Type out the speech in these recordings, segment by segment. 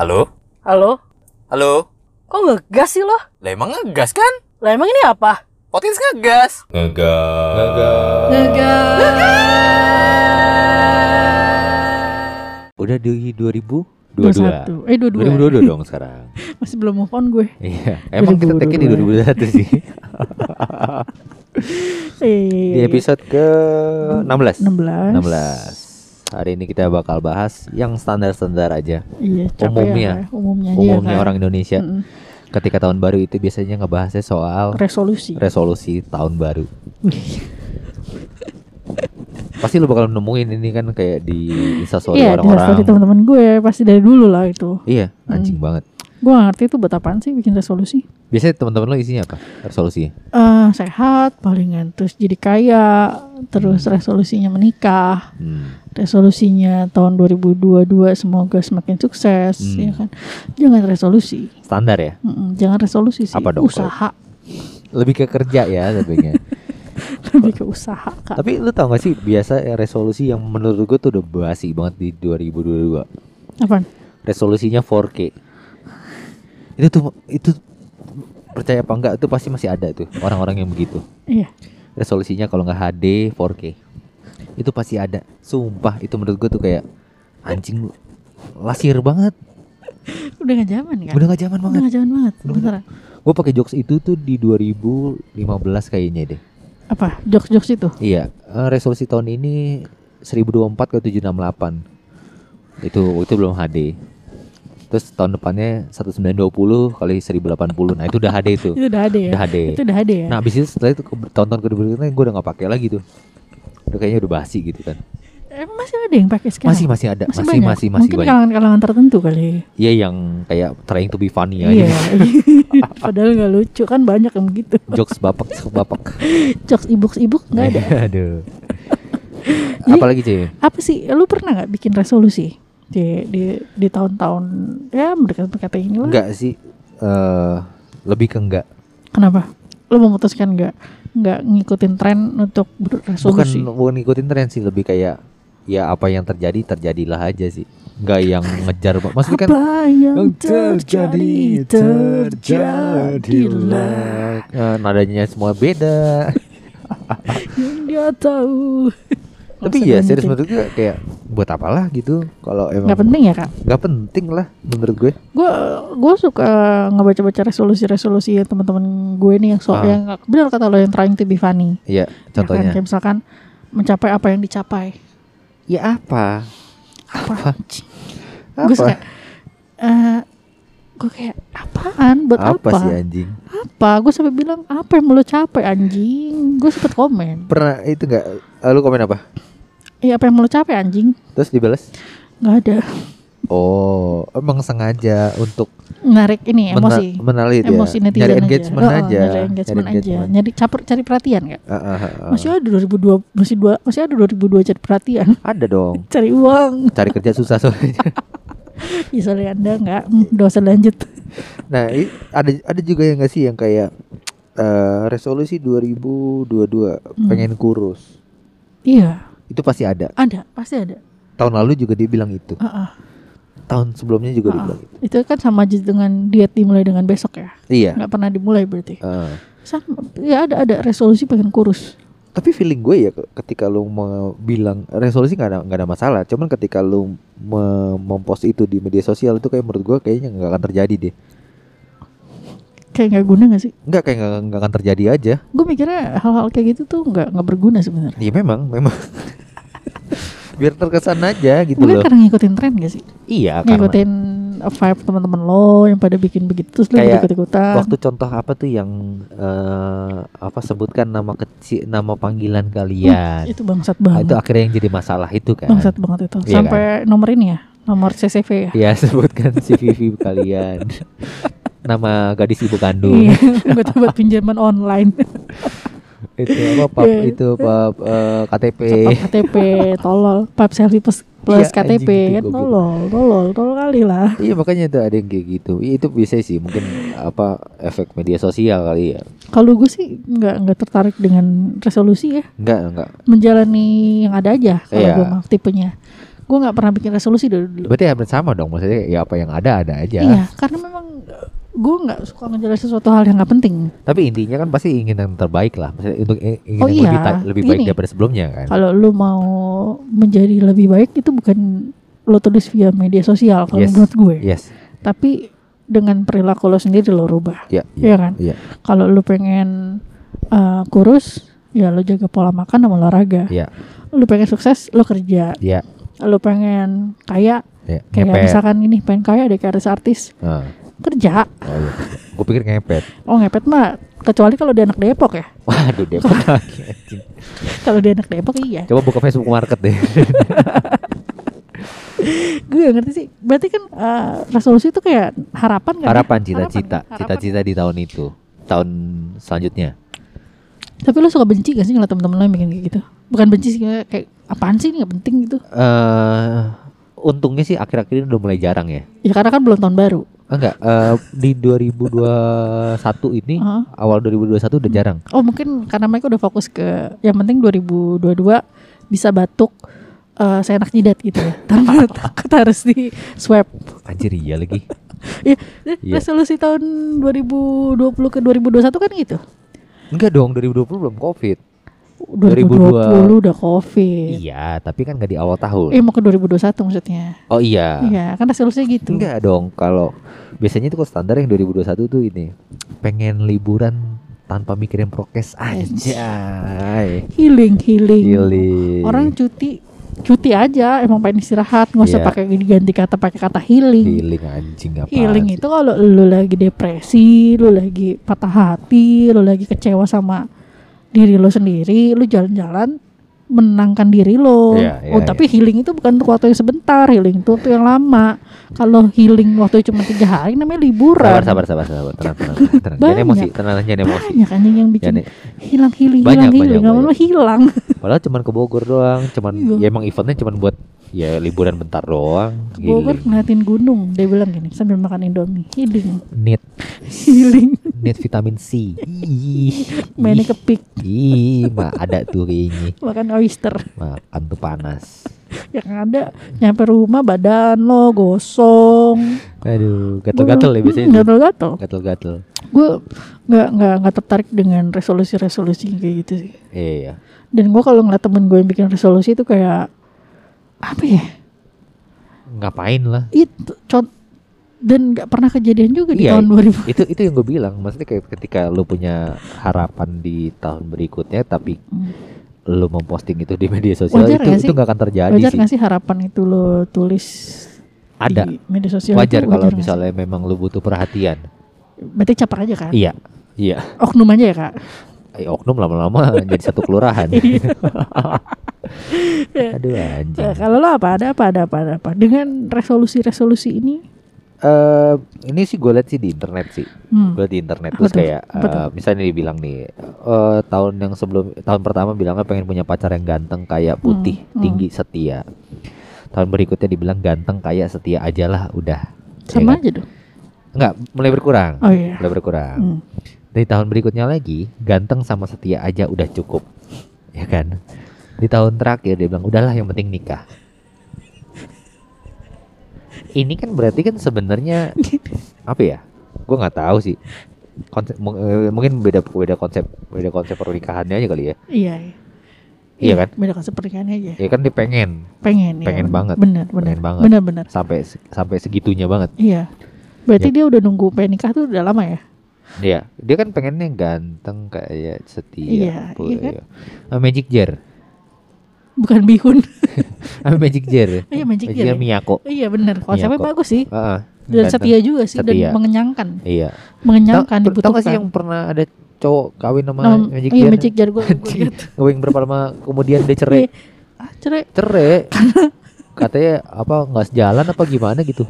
Halo? Halo? Halo? Kok ngegas sih lo? Lah emang ngegas kan? Lah emang ini apa? Potins ngegas. Ngegas. Udah di 2022. 21. Eh 22. 2022 dong sekarang. Masih belum move on gue. Iya, emang kita tag di 2021 sih. Eh, Di episode ke 16. 16. 16. Hari ini kita bakal bahas yang standar-standar aja. Iya, Umumnya. ya, umumnya aja Umumnya kan. orang Indonesia. Mm-mm. Ketika tahun baru itu biasanya ngebahasnya soal resolusi. resolusi tahun baru. Pasti lu bakal nemuin ini kan kayak di instastory Iya, orang-orang. teman-teman gue pasti dari dulu lah itu. Iya, anjing Hmm. banget. Gue gak ngerti itu buat apaan sih bikin resolusi. Biasanya teman-teman lo isinya apa? Resolusinya? eh sehat palingan terus jadi kaya terus resolusinya menikah Hmm. resolusinya tahun 2022 semoga semakin sukses Hmm. ya kan jangan resolusi Standar ya? Mm-mm, jangan resolusi sih Apa dong, usaha Lebih ke kerja ya tentunya. lebih ke usaha kak Tapi lu tau gak sih biasa resolusi yang menurut gue tuh udah basi banget di 2022 Apaan? Resolusinya 4K Itu tuh itu percaya apa enggak itu pasti masih ada tuh orang-orang yang begitu. Iya. Resolusinya kalau nggak HD 4K Itu pasti ada. Sumpah itu menurut gue tuh kayak Anjing lasir banget. Udah gak zaman kan? Udah gak zaman udah banget. gak zaman banget Udah beneran. Gue pakai jokes itu tuh di 2015 kayaknya deh. Apa? Jokes jokes itu? Iya, eh, resolusi tahun ini 1024 ke 768. Itu itu belum HD. Terus tahun depannya 1920 kali 1080. Nah, itu udah HD itu. itu udah ada ya Udah HD. itu udah ada ya Nah, abis itu setelah itu ke- tahun-tahun kedua gue udah nggak pakai lagi tuh. Udah kayaknya udah basi gitu kan. Emang masih ada yang pakai sekarang Masih masih ada, masih banyak? masih masih mungkin kalangan-kalangan tertentu kali Iya yang kayak trying to be funny Iya, aja. padahal nggak lucu kan banyak yang begitu. Jokes bapak bapak. Jokes ibuk-ibuk nggak ada. Aduh. Apalagi cuy? Apa sih? Lu pernah nggak bikin resolusi di di di tahun-tahun ya berdekat-dekat ini lah? Enggak sih. eh lebih ke enggak. Kenapa? Lu memutuskan nggak nggak ngikutin tren untuk bukan berresolusi? bukan ngikutin tren sih lebih kayak ya apa yang terjadi terjadilah aja sih nggak yang ngejar maksudnya kan Apa yang terjadi terjadilah Eh, nadanya semua beda yang dia tahu. tapi ya serius menurut gue kayak buat apalah gitu kalau emang Nggak penting ya kak? nggak penting lah menurut gue gue gue suka ngebaca-baca resolusi-resolusi ya teman-teman gue nih yang so Ah. yang benar kata lo yang trying to be funny. iya Ya kan? contohnya Kayak misalkan mencapai apa yang dicapai. ya apa Apa? apa Gue suka. eh gue kayak apaan? Buat apa, apa? sih anjing Apa? Gue sampai bilang apa yang lo capai anjing? Gue sempet komen. pernah itu nggak eh, lu komen apa Iya apa yang mau lo capai anjing? terus dibalas Gak ada. oh emang sengaja untuk Narik ini mena- emosi. menarik ya Emosi netizen nyari aja. engagement Oh, aja Nyari engagement aja. Nyari caper, cari perhatian gak? Ah, ah, ah, ah. Masih ada 2002 masih dua masih ada 2002 cari perhatian. Ada dong. Cari uang. Cari kerja susah soalnya. Ya soalnya anda nggak hmm, usah lanjut. Nah, ada ada juga yang nggak sih yang kayak eh, resolusi 2022 Hmm. pengen kurus. Iya, Itu pasti ada. ada, pasti ada. Tahun lalu juga dia bilang itu. Ah, ah, Tahun sebelumnya juga dia ah, ah. bilang itu. Itu kan sama aja dengan diet dimulai dengan besok ya. Iya. Nggak pernah dimulai berarti. eh. Sama, ya ada ada resolusi pengen kurus. tapi feeling gue ya ke- ketika lu mau bilang resolusi nggak ada nggak ada masalah. Cuman ketika lu me- mempost itu di media sosial itu kayak menurut gue kayaknya nggak akan terjadi deh. Kayak nggak guna nggak sih? Nggak kayak nggak nggak akan terjadi aja. Gue mikirnya hal-hal kayak gitu tuh nggak nggak berguna sebenarnya. Iya memang memang. Biar terkesan aja gitu Mungkin loh. karena ngikutin tren gak sih? Iya karena Ngikutin vibe teman-teman lo yang pada bikin begitu terus lo ikut-ikutan. waktu contoh apa tuh yang eh, apa sebutkan nama kecil nama panggilan kalian itu bangsat Ah, banget. itu akhirnya yang jadi masalah itu kan bangsat banget itu. Iya Sampai nomor ini ya, nomor CCV ya. ya sebutkan CVV kalian nama gadis ibu kandung Iya, gue tuh buat pinjaman online. itu apa pap Iya. itu pap eh, KTP Pap KTP, tolol, pap selfie plus, plus Iya, KTP, kan tolol, tolol, tolol kali lah. iya makanya itu ada yang kayak gitu Iya, itu bisa sih mungkin apa efek media sosial kali ya Kalau gue sih nggak nggak tertarik dengan resolusi ya, enggak enggak menjalani yang ada aja kalau Iya. gue mah tipenya. gue nggak pernah bikin resolusi dulu. dulu. Berarti hampir sama dong maksudnya ya apa yang ada ada aja. Iya, karena memang gue nggak suka ngejalanin sesuatu hal yang nggak penting. Tapi intinya kan pasti ingin yang terbaik lah. Maksudnya untuk ingin Oh yang iya, lebih, lebih baik gini. daripada sebelumnya kan. Kalau lu mau menjadi lebih baik itu bukan lo tulis via media sosial kalau Yes. menurut gue. Yes. Tapi dengan perilaku lo sendiri lo rubah. Iya. Iya kan? Iya. Kalau lu pengen uh, kurus, ya lo jaga pola makan sama olahraga. Iya. Lu pengen sukses, lo kerja. Iya. Lu pengen kaya, Iya. kayak Ngepet. misalkan ini pengen kaya deh kayak artis Ah. Kerja. Oh iya. Gue pikir ngepet. Oh ngepet mah kecuali kalau dia anak Depok ya. Waduh lagi. anjing. Kalau dia anak Depok iya. Coba buka Facebook Market deh. Gue gak ngerti sih. Berarti kan uh, resolusi itu kayak harapan kan? ya? Harapan cita-cita, Harapan. cita-cita di tahun itu, tahun selanjutnya. Tapi lo suka benci gak sih ngeliat temen-temen lo yang bikin kayak gitu? Bukan benci sih kayak, kayak apaan sih ini gak penting gitu. eh untungnya sih akhir-akhir ini udah mulai jarang ya. Ya karena kan belum tahun baru. Enggak, eh, di 2021 ini Heeh. awal 2021 udah jarang. Oh mungkin karena mereka udah fokus ke yang penting 2022 bisa batuk eh saya enak jidat gitu ya. Tanpa takut harus di swab. Anjir iya lagi. Ya, Iya. resolusi tahun 2020 ke 2021 kan gitu. Enggak dong, 2020 belum Covid. 2020 udah covid. Iya, tapi kan nggak di awal tahun. Eh mau ke 2021 maksudnya. Oh iya. Iya, kan resolusinya gitu. Enggak dong, kalau biasanya itu kalau standar yang 2021 tuh ini pengen liburan tanpa mikirin prokes aja. Healing, healing. Healing. Orang cuti cuti aja emang pengen istirahat nggak usah Iya. pakai diganti kata pakai kata healing healing anjing apa? healing itu kalau lu lagi depresi lu lagi patah hati lu lagi kecewa sama diri lo sendiri lu jalan-jalan menenangkan diri lo Iya, iya, oh tapi healing itu bukan untuk waktu yang sebentar healing itu waktu yang lama kalau healing waktu cuma tiga hari namanya liburan Sabar, sabar, sabar, sabar, tenang, tenang, tenang, tenang. Jangan Banyak. emosi, tenang, jangan emosi. banyak anjing yang bikin Jangan, hilang healing Banyak, hilang banyak, healing banyak. hilang padahal cuman ke Bogor doang, cuman Iya. ya emang eventnya cuman buat ya liburan bentar doang. ke Bogor Healing. ngeliatin gunung dia bilang gini sambil makan indomie healing Need, healing need vitamin C. Mainnya kepik Ih, mah ada tuh kayaknya. makan oyster Makan tuh panas. yang ada nyampe rumah badan lo gosong Aduh, gatel-gatel ya biasanya. tuh. gatel-gatel Gatel-gatel. gue nggak nggak nggak tertarik dengan resolusi-resolusi kayak gitu sih Iya. dan gue kalau ngeliat temen gue yang bikin resolusi itu kayak apa ya Ngapain lah? itu con dan nggak pernah kejadian juga di Iya, tahun 2000 itu itu yang gue bilang. Maksudnya kayak ketika lu punya harapan di tahun berikutnya tapi Hmm. lu memposting itu di media sosial Wajar itu nggak sih? itu nggak akan terjadi wajar sih. nggak sih harapan itu lo tulis ada. di media sosial wajar itu kalau sih? misalnya memang lu butuh perhatian. Berarti caper aja kan iya iya. Oknum aja ya kak? Eh, oknum lama-lama jadi satu kelurahan. Iya. aduh anjing. Eh, kalau lo apa? Ada apa? Ada apa? Ada apa? Dengan resolusi-resolusi ini Eh, ini sih gue liat sih di internet sih. Hmm, gue di internet terus tuh? kayak Apa tuh? eh, misalnya dibilang nih eh, tahun yang sebelum tahun pertama bilangnya pengen punya pacar yang ganteng kayak putih Hmm, hmm. tinggi setia. Tahun berikutnya dibilang ganteng kayak setia aja lah udah. Ya sama kan? aja dong Enggak, mulai berkurang. Oh iya. Mulai berkurang. Hmm. dari tahun berikutnya lagi ganteng sama setia aja udah cukup. Ya kan? Di tahun terakhir dia bilang udahlah yang penting nikah ini kan berarti kan sebenarnya apa ya? Gue nggak tahu sih. Konsep eh, mungkin beda beda konsep beda konsep pernikahannya aja kali ya. Iya iya. Iya kan? beda konsep pernikahannya aja. Ya kan dia pengen. Pengen Pengen iya, banget. benar benar Pengen banget. benar benar sampai sampai segitunya banget. Iya. Berarti Ya. dia udah nunggu pengen nikah tuh udah lama ya? Dia dia kan pengennya ganteng kayak setia Iya, iya kan? ya. Magic jar. Bukan bihun Ah, magic jar iya magic jar ya? Miyako iya benar konsepnya bagus sih Heeh, dan ganteng. setia juga sih Setia. dan mengenyangkan Iya. mengenyangkan Tau- dibutuhkan gak sih yang pernah ada cowok kawin sama Nama- Magic iya Jar? magic jar gue Ngewing berapa lama kemudian dia cerai. Iya. ah, cerai Cerai. Katanya apa nggak sejalan apa gimana gitu.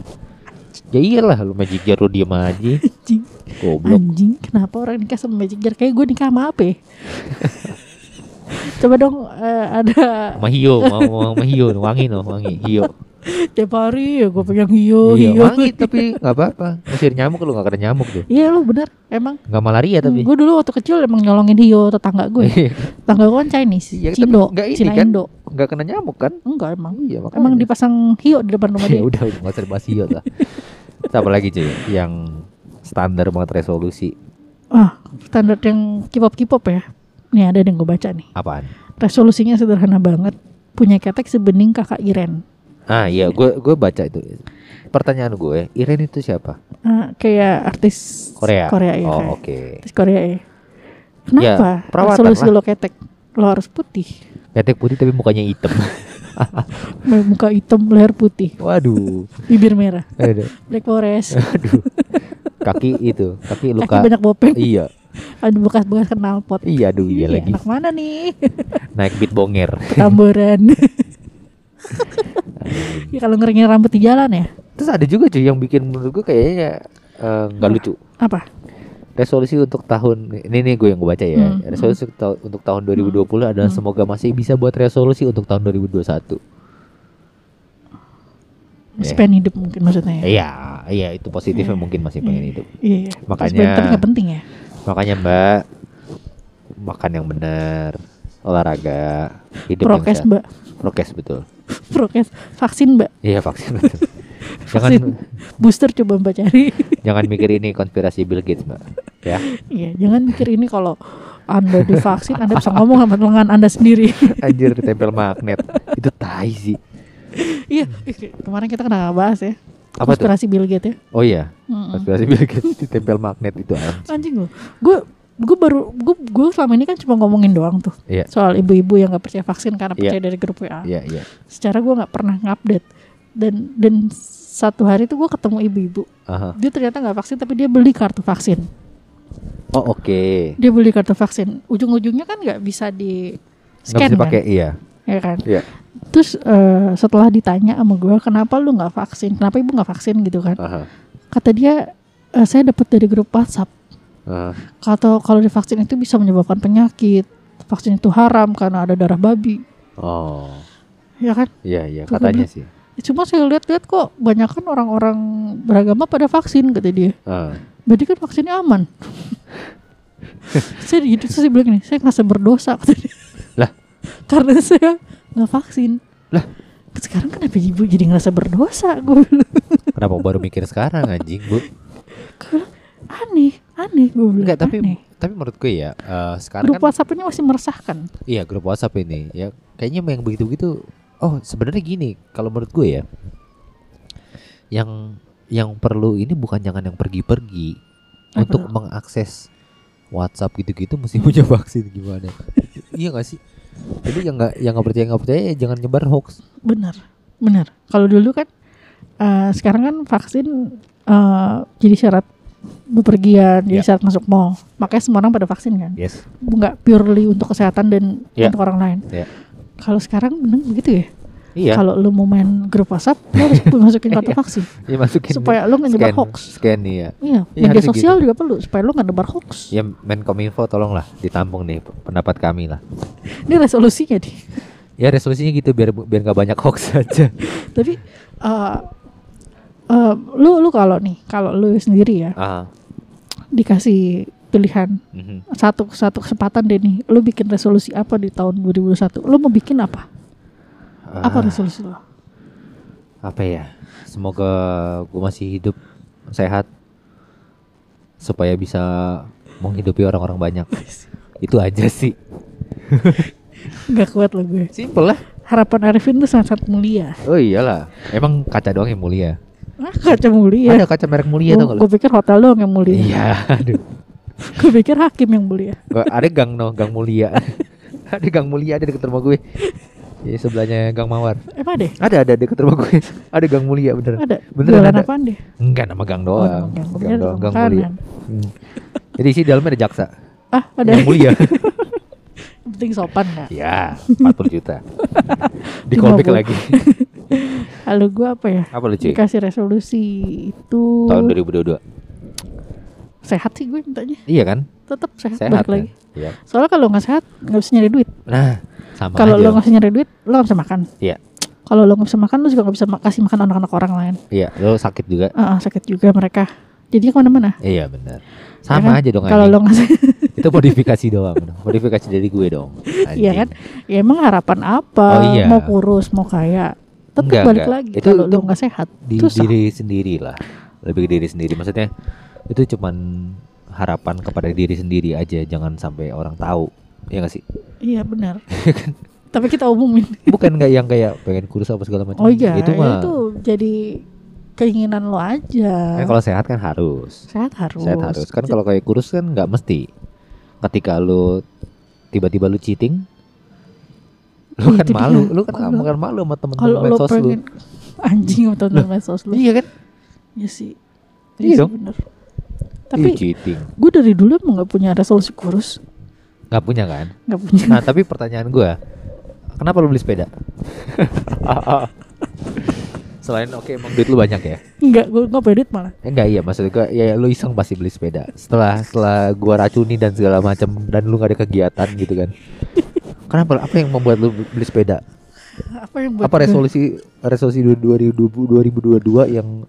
Ya iyalah lu Magic Jar lu diem aja. anjing Goblok. anjing kenapa orang nikah sama magic jar kayak gue nikah sama apa ya? Coba dong eh, ada Sama Hio, mau mau sama Hio, wangi no, wangi Hio. Tiap hari ya gue pegang hio, iya, hio. wangi tapi nggak apa-apa. Ngusir nyamuk lu nggak kena nyamuk tuh. Iya lu bener, emang. Nggak malaria tapi. Gue dulu waktu kecil emang nyolongin hio tetangga gue. Iya. tetangga gue kan Chinese, tapi Cindo, Cina kan? Indo. Nggak kena nyamuk kan? Enggak emang. Iya, makanya. Emang dipasang hio di depan rumah ya dia. udah udah nggak usah dibahas hio lah. Terus apa lagi cuy? Yang standar banget resolusi Ah, standar yang K-pop K-pop ya. Nih ada yang gue baca nih. apaan? Resolusinya sederhana banget. Punya ketek sebening kakak Iren. Ah iya, gue gue baca itu. Pertanyaan gue, Iren itu siapa? Ah, kayak artis Korea. Korea ya. Oh oke. Artis Korea ya. Kenapa? perawatan Resolusi lah. lo ketek. Lo harus putih. Ketek putih tapi mukanya hitam. Muka hitam, leher putih, Waduh. bibir merah. Aduh. Black Forest. Aduh. Kaki itu, kaki Kaki luka. banyak bopeng. Iya. Ada bekas-bekas knalpot. Iya, aduh iya lagi. Anak mana nih? Naik beat bonger. Tamboran. ya kalau ngeringin rambut di jalan ya. Terus ada juga cuy yang bikin menurut gue kayaknya eh, nggak lucu. Apa? Resolusi untuk tahun ini nih gue yang gue baca ya. Hmm, Resolusi untuk ta- untuk tahun 2020 adalah Hmm. semoga masih bisa buat resolusi untuk tahun 2021. Masih Iya. pengen hidup mungkin maksudnya ya. Iya, iya itu positifnya mungkin masih pengen hidup. Iya. iya. Makanya- penting ya. Makanya Mbak makan yang benar, olahraga, hidup Prokes yang sehat. mbak. Prokes betul. Prokes. Vaksin mbak. Iya vaksin betul. jangan Vaksin. Booster coba mbak cari. jangan mikir ini konspirasi Bill Gates Mbak. Ya. Iya. Jangan mikir ini kalau anda divaksin, anda bisa ngomong sama lengan anda sendiri. Anjir ditempel magnet. Itu tai sih. iya. Kemarin kita kena bahas ya. Apa tuh? Konspirasi Bill Gates ya. Oh iya, Mm-mm. konspirasi Bill Gates ditempel magnet itu anjing. Anjing loh. Gue gue baru gue gue selama ini kan cuma ngomongin doang tuh Iya. soal ibu-ibu yang nggak percaya vaksin karena Iya. percaya dari grup WA. Iya, iya. Secara gue nggak pernah ngupdate dan dan satu hari tuh gue ketemu ibu-ibu. Aha. Dia ternyata nggak vaksin tapi dia beli kartu vaksin. Oh oke. Dia beli kartu vaksin. Ujung-ujungnya kan nggak bisa di scan bisa kan? pakai iya. Ya kan. Iya. Terus eh, setelah ditanya sama gue kenapa lu nggak vaksin, kenapa ibu nggak vaksin gitu kan? Aha. Kata dia "Eh, saya dapat dari grup WhatsApp. Kata kalau divaksin itu bisa menyebabkan penyakit. Vaksin itu haram karena ada darah babi. Oh. Ya kan? Iya, iya katanya sih. Cuma saya lihat-lihat kok banyak kan orang-orang beragama pada vaksin kata dia. Ah. Berarti kan vaksinnya aman. saya gitu saya bilang gini, saya ngerasa berdosa kata dia. Lah. Karena saya nggak vaksin. Lah. Sekarang kenapa ibu jadi ngerasa berdosa? Gue Kenapa baru mikir sekarang anjing, Bu? Aneh, aneh gue bilang. Enggak, tapi aneh. tapi menurut gue ya, eh, sekarang grup kan WhatsApp ini masih meresahkan. iya grup WhatsApp ini ya kayaknya yang begitu-begitu oh sebenarnya gini kalau menurut gue ya yang yang perlu ini bukan jangan yang pergi-pergi Apa untuk mengakses WhatsApp gitu-gitu mesti punya vaksin gimana iya gak sih jadi yang nggak yang nggak percaya nggak percaya ya jangan nyebar hoax Benar, benar. Kalau dulu kan, eh, sekarang kan vaksin eh, jadi syarat bepergian, jadi Ya. syarat masuk mall. Makanya semua orang pada vaksin kan, yes nggak purely untuk kesehatan dan Ya. untuk orang lain. Ya. Kalau sekarang benar begitu ya. Iya. Kalau lu mau main grup WhatsApp, lu harus masukin kartu vaksin. Ya masukin. Supaya lu nggak nyebar hoax. scan iya. Iya, Iya, media sosial juga perlu supaya lu nggak nebar hoax. ya Menkominfo tolonglah ditampung nih pendapat kami lah. Ini resolusinya nih. ya resolusinya gitu biar biar nggak banyak hoax aja. Tapi eh eh, lu lu kalau nih, kalau lu sendiri ya ah dikasih pilihan mhm. satu satu kesempatan deh nih lu bikin resolusi apa di tahun 2021 lu mau bikin apa apa Ah. resolusi lo? apa ya? Semoga gue masih hidup sehat supaya bisa menghidupi orang-orang banyak. Itu aja sih. Nggak kuat lo gue. Simple lah. Harapan Arifin tuh sangat sangat mulia. Oh iyalah. Emang kaca doang yang mulia? Ah, kaca mulia. Ada kaca merek mulia tau gak lu gue pikir hotel doang yang mulia. Iya aduh. Gue pikir hakim yang mulia. Ada gang no gang mulia. Ada gang mulia ada deket rumah gue ya sebelahnya gang mawar emang deh ada ada deket rumah gue ada gang mulia bener ada Beneran jualan ada. apaan deh enggak nama gang Oh, doang nama gang. Gang pikir doang gang mulia Hmm. jadi isi dalamnya ada jaksa ah ada yang mulia penting sopan nggak Ya, 40 juta. Di callback lagi. Lalu gue apa ya Apa lu, Ci? dikasih resolusi itu Tahun 2022. sehat sih gue mintanya Iya kan? tetap sehat, Sehat balik kan? lagi Iya. soalnya kalau nggak sehat nggak bisa nyari duit Nah, sama kalau aja. lo nggak bisa nyari duit lo nggak bisa makan Iya. kalau lo nggak bisa makan lo juga nggak bisa ma- kasih makan anak-anak orang lain Iya, lo sakit juga. Ah, sakit juga mereka jadi ke mana-mana Iya benar. Ya Sama kan? aja dong. kalau lo ngasih Itu modifikasi doang. Modifikasi dari gue dong. Iya kan ya emang harapan apa Oh, iya. mau kurus mau kaya tetap Enggak, balik enggak. lagi Itu- kalau lo nggak sehat Di susah diri sendiri lah. Lebih ke diri sendiri. Maksudnya itu cuman harapan kepada diri sendiri aja. Jangan sampai orang tahu. Ya gak sih? iya benar tapi kita umumin Bukan nggak yang kayak pengen kurus apa segala macam. oh iya Itu mah. itu jadi keinginan lo aja Kan kalau sehat kan harus. sehat harus Sehat harus. Kan kalau kayak kurus kan nggak mesti. Ketika lu tiba-tiba lu cheating, lu Iya, kan itu malu. dia. Lu kan makan malu sama temen-temen kalau lo medsos lu. pengen anjing atau medsos lo Iya kan? ya sih Iya Iya sih, dong. bener. Ih, tapi cheating. gue dari dulu emang nggak punya resolusi kurus Nggak punya kan? nggak punya Nah tapi pertanyaan gua, kenapa lu beli sepeda? Selain oke emang duit lu banyak ya? nggak gue nggak pedit malah Eh, enggak iya maksud gua ya lu iseng pasti beli sepeda. Setelah setelah gua racuni dan segala macam dan lu gak ada kegiatan gitu kan. Kenapa? Apa yang membuat lu beli sepeda? apa yang buat Apa resolusi resolusi 2020 2022 yang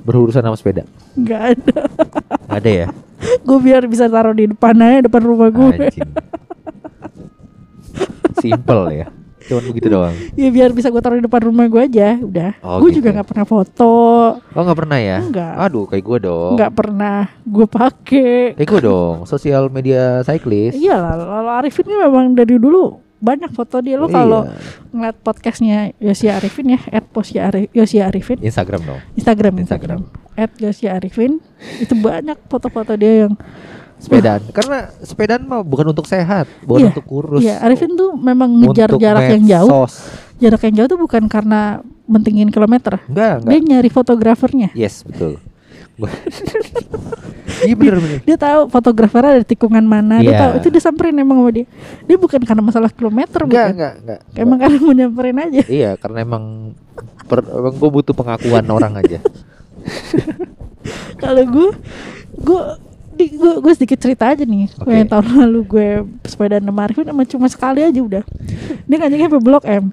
berurusan sama sepeda? nggak ada ada ya? gue biar bisa taruh di depan aja depan rumah gue. Simple ya. Cuman begitu doang. ya biar bisa gue taruh di depan rumah gue aja udah Oh, gue gitu. juga nggak pernah foto Oh nggak pernah ya? Nggak. Aduh kayak gua dong. nggak pernah gue pakai Kayak gue dong, sosial media cyclist. iya lah kalau Arifin ini memang dari dulu banyak foto dia lo kalau Iya. ngeliat podcastnya Yosi Arifin ya at Yosi Arif, Yosi Arifin Instagram dong. Instagram Instagram. At Yosi Arifin itu banyak foto-foto dia yang Sepedaan. Karena sepedaan mah bukan untuk sehat, bukan Iya, untuk kurus. Iya, Arifin tuh memang ngejar Untuk jarak yang jauh. Jarak yang jauh tuh bukan karena mentingin kilometer. Enggak, enggak. Dia nyari fotografernya. Yes, betul. Iya bener bener. Dia tahu fotografernya ada di tikungan mana. Dia Iya. tahu itu disamperin emang sama dia. Dia bukan karena masalah kilometer Enggak, bukan. enggak, enggak. Emang karena mau nyamperin aja. Iya, karena emang per, emang gue butuh pengakuan orang aja. Kalau gue gue di gue, gue sedikit cerita aja nih. Oke. Yang tahun lalu gue sepeda sama Arifin emang cuma sekali aja udah. Dia ngajaknya sampai Blok M.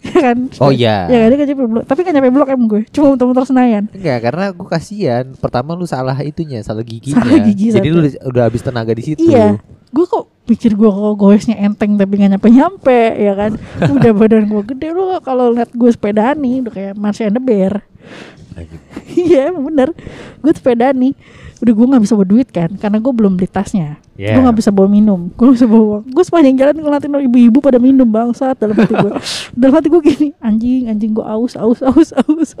Ya kan? Oh, iya. Ya kan, dia sampai Blok. Tapi kan nyampe Blok M gue. Cuma muter-muter Senayan. Enggak, karena gue kasihan. Pertama lu salah itunya, salah giginya. Salah gigi Jadi satu. lu udah, habis tenaga di situ. Iya. Gue kok pikir gue kok goesnya enteng tapi gak nyampe-nyampe ya kan. Udah badan gue gede lu kalau liat gue sepedaan nih udah kayak Marsha and the Bear. Iya bener. Gue sepedaan nih. Udah gue gak bisa bawa duit kan karena gue belum beli tasnya. Yeah. Gue gak bisa bawa minum. Gue gak bisa bawa uang. Gue sepanjang jalan ngeliatin ibu-ibu pada minum bangsat dalam hati gue. dalam hati gue gini anjing anjing gue aus aus aus aus.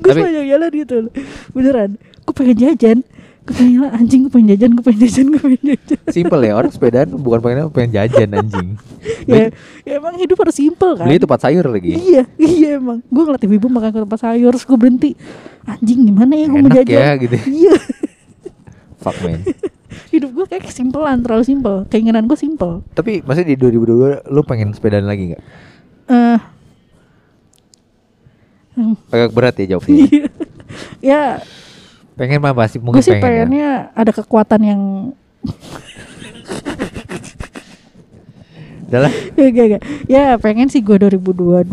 gue Tapi- sepanjang jalan gitu. Beneran. Gue pengen jajan. Gue pengen jalan anjing gue pengen jajan gue pengen jajan gue pengen jajan. Simple ya orang sepedaan bukan pengen pengen jajan anjing. ya, ya emang hidup harus simple kan. Beli tempat sayur lagi. Iya, iya emang. Gue ngeliat ibu makan ke tempat sayur, terus gue berhenti. Anjing gimana ya gue mau jajan? ya gitu. Iya, Fuck man. hidup gue kayak kesimpelan, terlalu simpel. Keinginan gue simpel. Tapi masih di 2022 lu pengen sepedaan lagi nggak? Eh, hmm, Agak berat ya jawabnya. ya, pengen mah pasti gue mungkin sih pengen. ya. pengennya ada kekuatan yang Udah ya, gak, gak. ya pengen sih gue 2022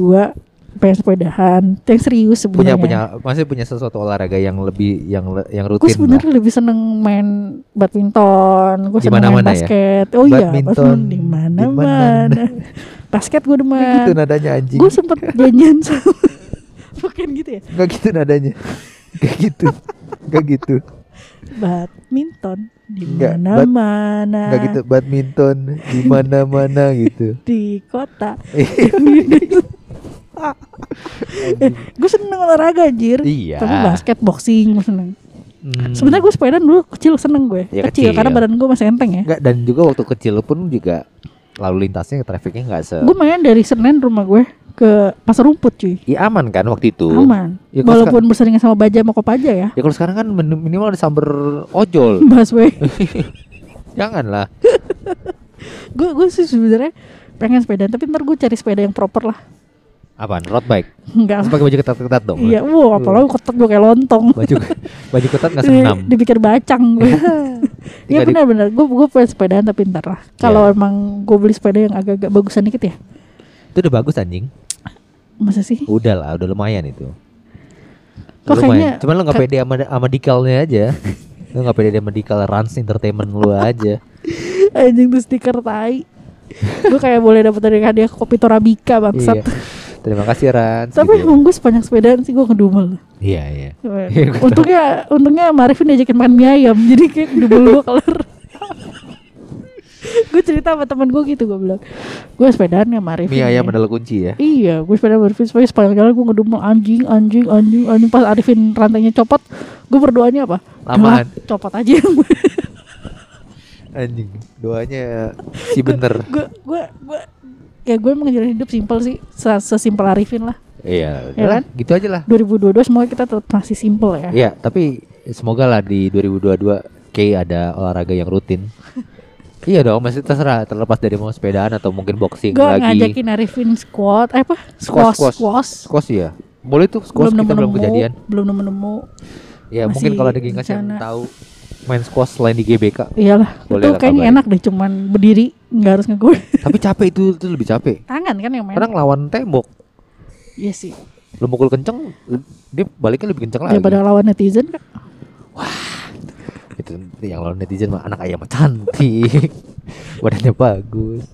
pengen sepedahan yang serius punya sebenarnya. punya masih punya sesuatu olahraga yang lebih yang yang Gue rutin lah. sebenarnya lebih seneng main badminton, gue seneng main ya? basket. Oh iya, Badminton di di mana-mana. basket gue Nggak demen. gitu nadanya anjing. Gue sempet janjian sama bukan gitu ya Enggak gitu nadanya. Gak gitu. Gak gitu. badminton di mana-mana Gak gitu badminton di mana-mana gitu. di kota gue seneng olahraga anjir Iya. tapi basket boxing gue seneng Hmm. sebenarnya gue sepedaan dulu kecil seneng gue Ya, kecil, kecil. karena badan gue masih enteng ya Nggak, dan juga waktu kecil pun juga lalu lintasnya trafficnya nggak se gue main dari Senen rumah gue ke pasar rumput cuy. Ya aman kan waktu itu? Aman. Ya, walaupun berseringan sama baja sama kopaja ya. Ya kalau sekarang kan min- minimal ada samber ojol. Busway. Janganlah. Gue gue sih sebenarnya pengen sepedaan tapi ntar gue cari sepeda yang proper lah. Apaan? Road bike? Enggak. Pakai baju ketat-ketat dong? Iya, wow, apalagi ketat gue kayak lontong. baju baju ketat Di- senam. Dipikir bacang gue. Iya di- benar-benar, gue gue pengen sepedaan tapi ntar lah. Kalau Iya. emang gue beli sepeda yang agak-agak bagusan dikit ya. Itu udah bagus anjing. Masa sih? Udah lah, udah lumayan itu. Kok lumayan. kayaknya- Cuman lu gak pede sama, sama dikalnya aja. lu gak pede sama dikal Rans Entertainment lu aja. Anjing tuh stiker tai. gue kayak boleh dapat dari hadiah kopi Torabika bangsat. iya. Terima kasih Rans. Tapi gitu. emang gue sepanjang sepedaan sih gue ngedumel. Iya, iya. Iya, gua untungnya untungnya Marifin diajakin makan mie ayam jadi kayak ngedumel gue kelar. gue cerita sama temen gue gitu gue bilang gue sepedaan ya Marifin. Mie ayam nih." adalah kunci ya. Iya, gue sepeda Marifin supaya sepanjang jalan gue ngedumel anjing, anjing, anjing, anjing. Pas Arifin rantainya copot, gue berdoanya apa? Lamaan. "Doa, copot aja Anjing. Doanya si bener. gue gue gue ya gue emang ngejalanin hidup simpel sih Se- sesimpel Arifin lah Iya, Ya kan? gitu aja lah. 2022 semoga kita tetap masih simpel ya Iya, tapi semoga lah di 2022 kayak ada olahraga yang rutin. iya dong, masih terserah terlepas dari mau sepedaan atau mungkin boxing gue lagi. ngajakin Arifin squat eh, apa Squash, squash squash. squash, ya. Boleh tuh squash belum kita nemu belum kejadian. belum nemu nemu Ya Masih mungkin kalau ada gengas yang tahu main squash selain di GBK. iyalah Boleh itu kayaknya enak deh cuman berdiri nggak harus ngegoy Tapi capek itu itu lebih capek. tangan kan yang main Kadang lawan tembok, iya sih lu mukul kenceng, dia baliknya lebih kenceng lagi. daripada lawan netizen kan Itu yang lawan netizen mah anak ayam cantik, badannya bagus.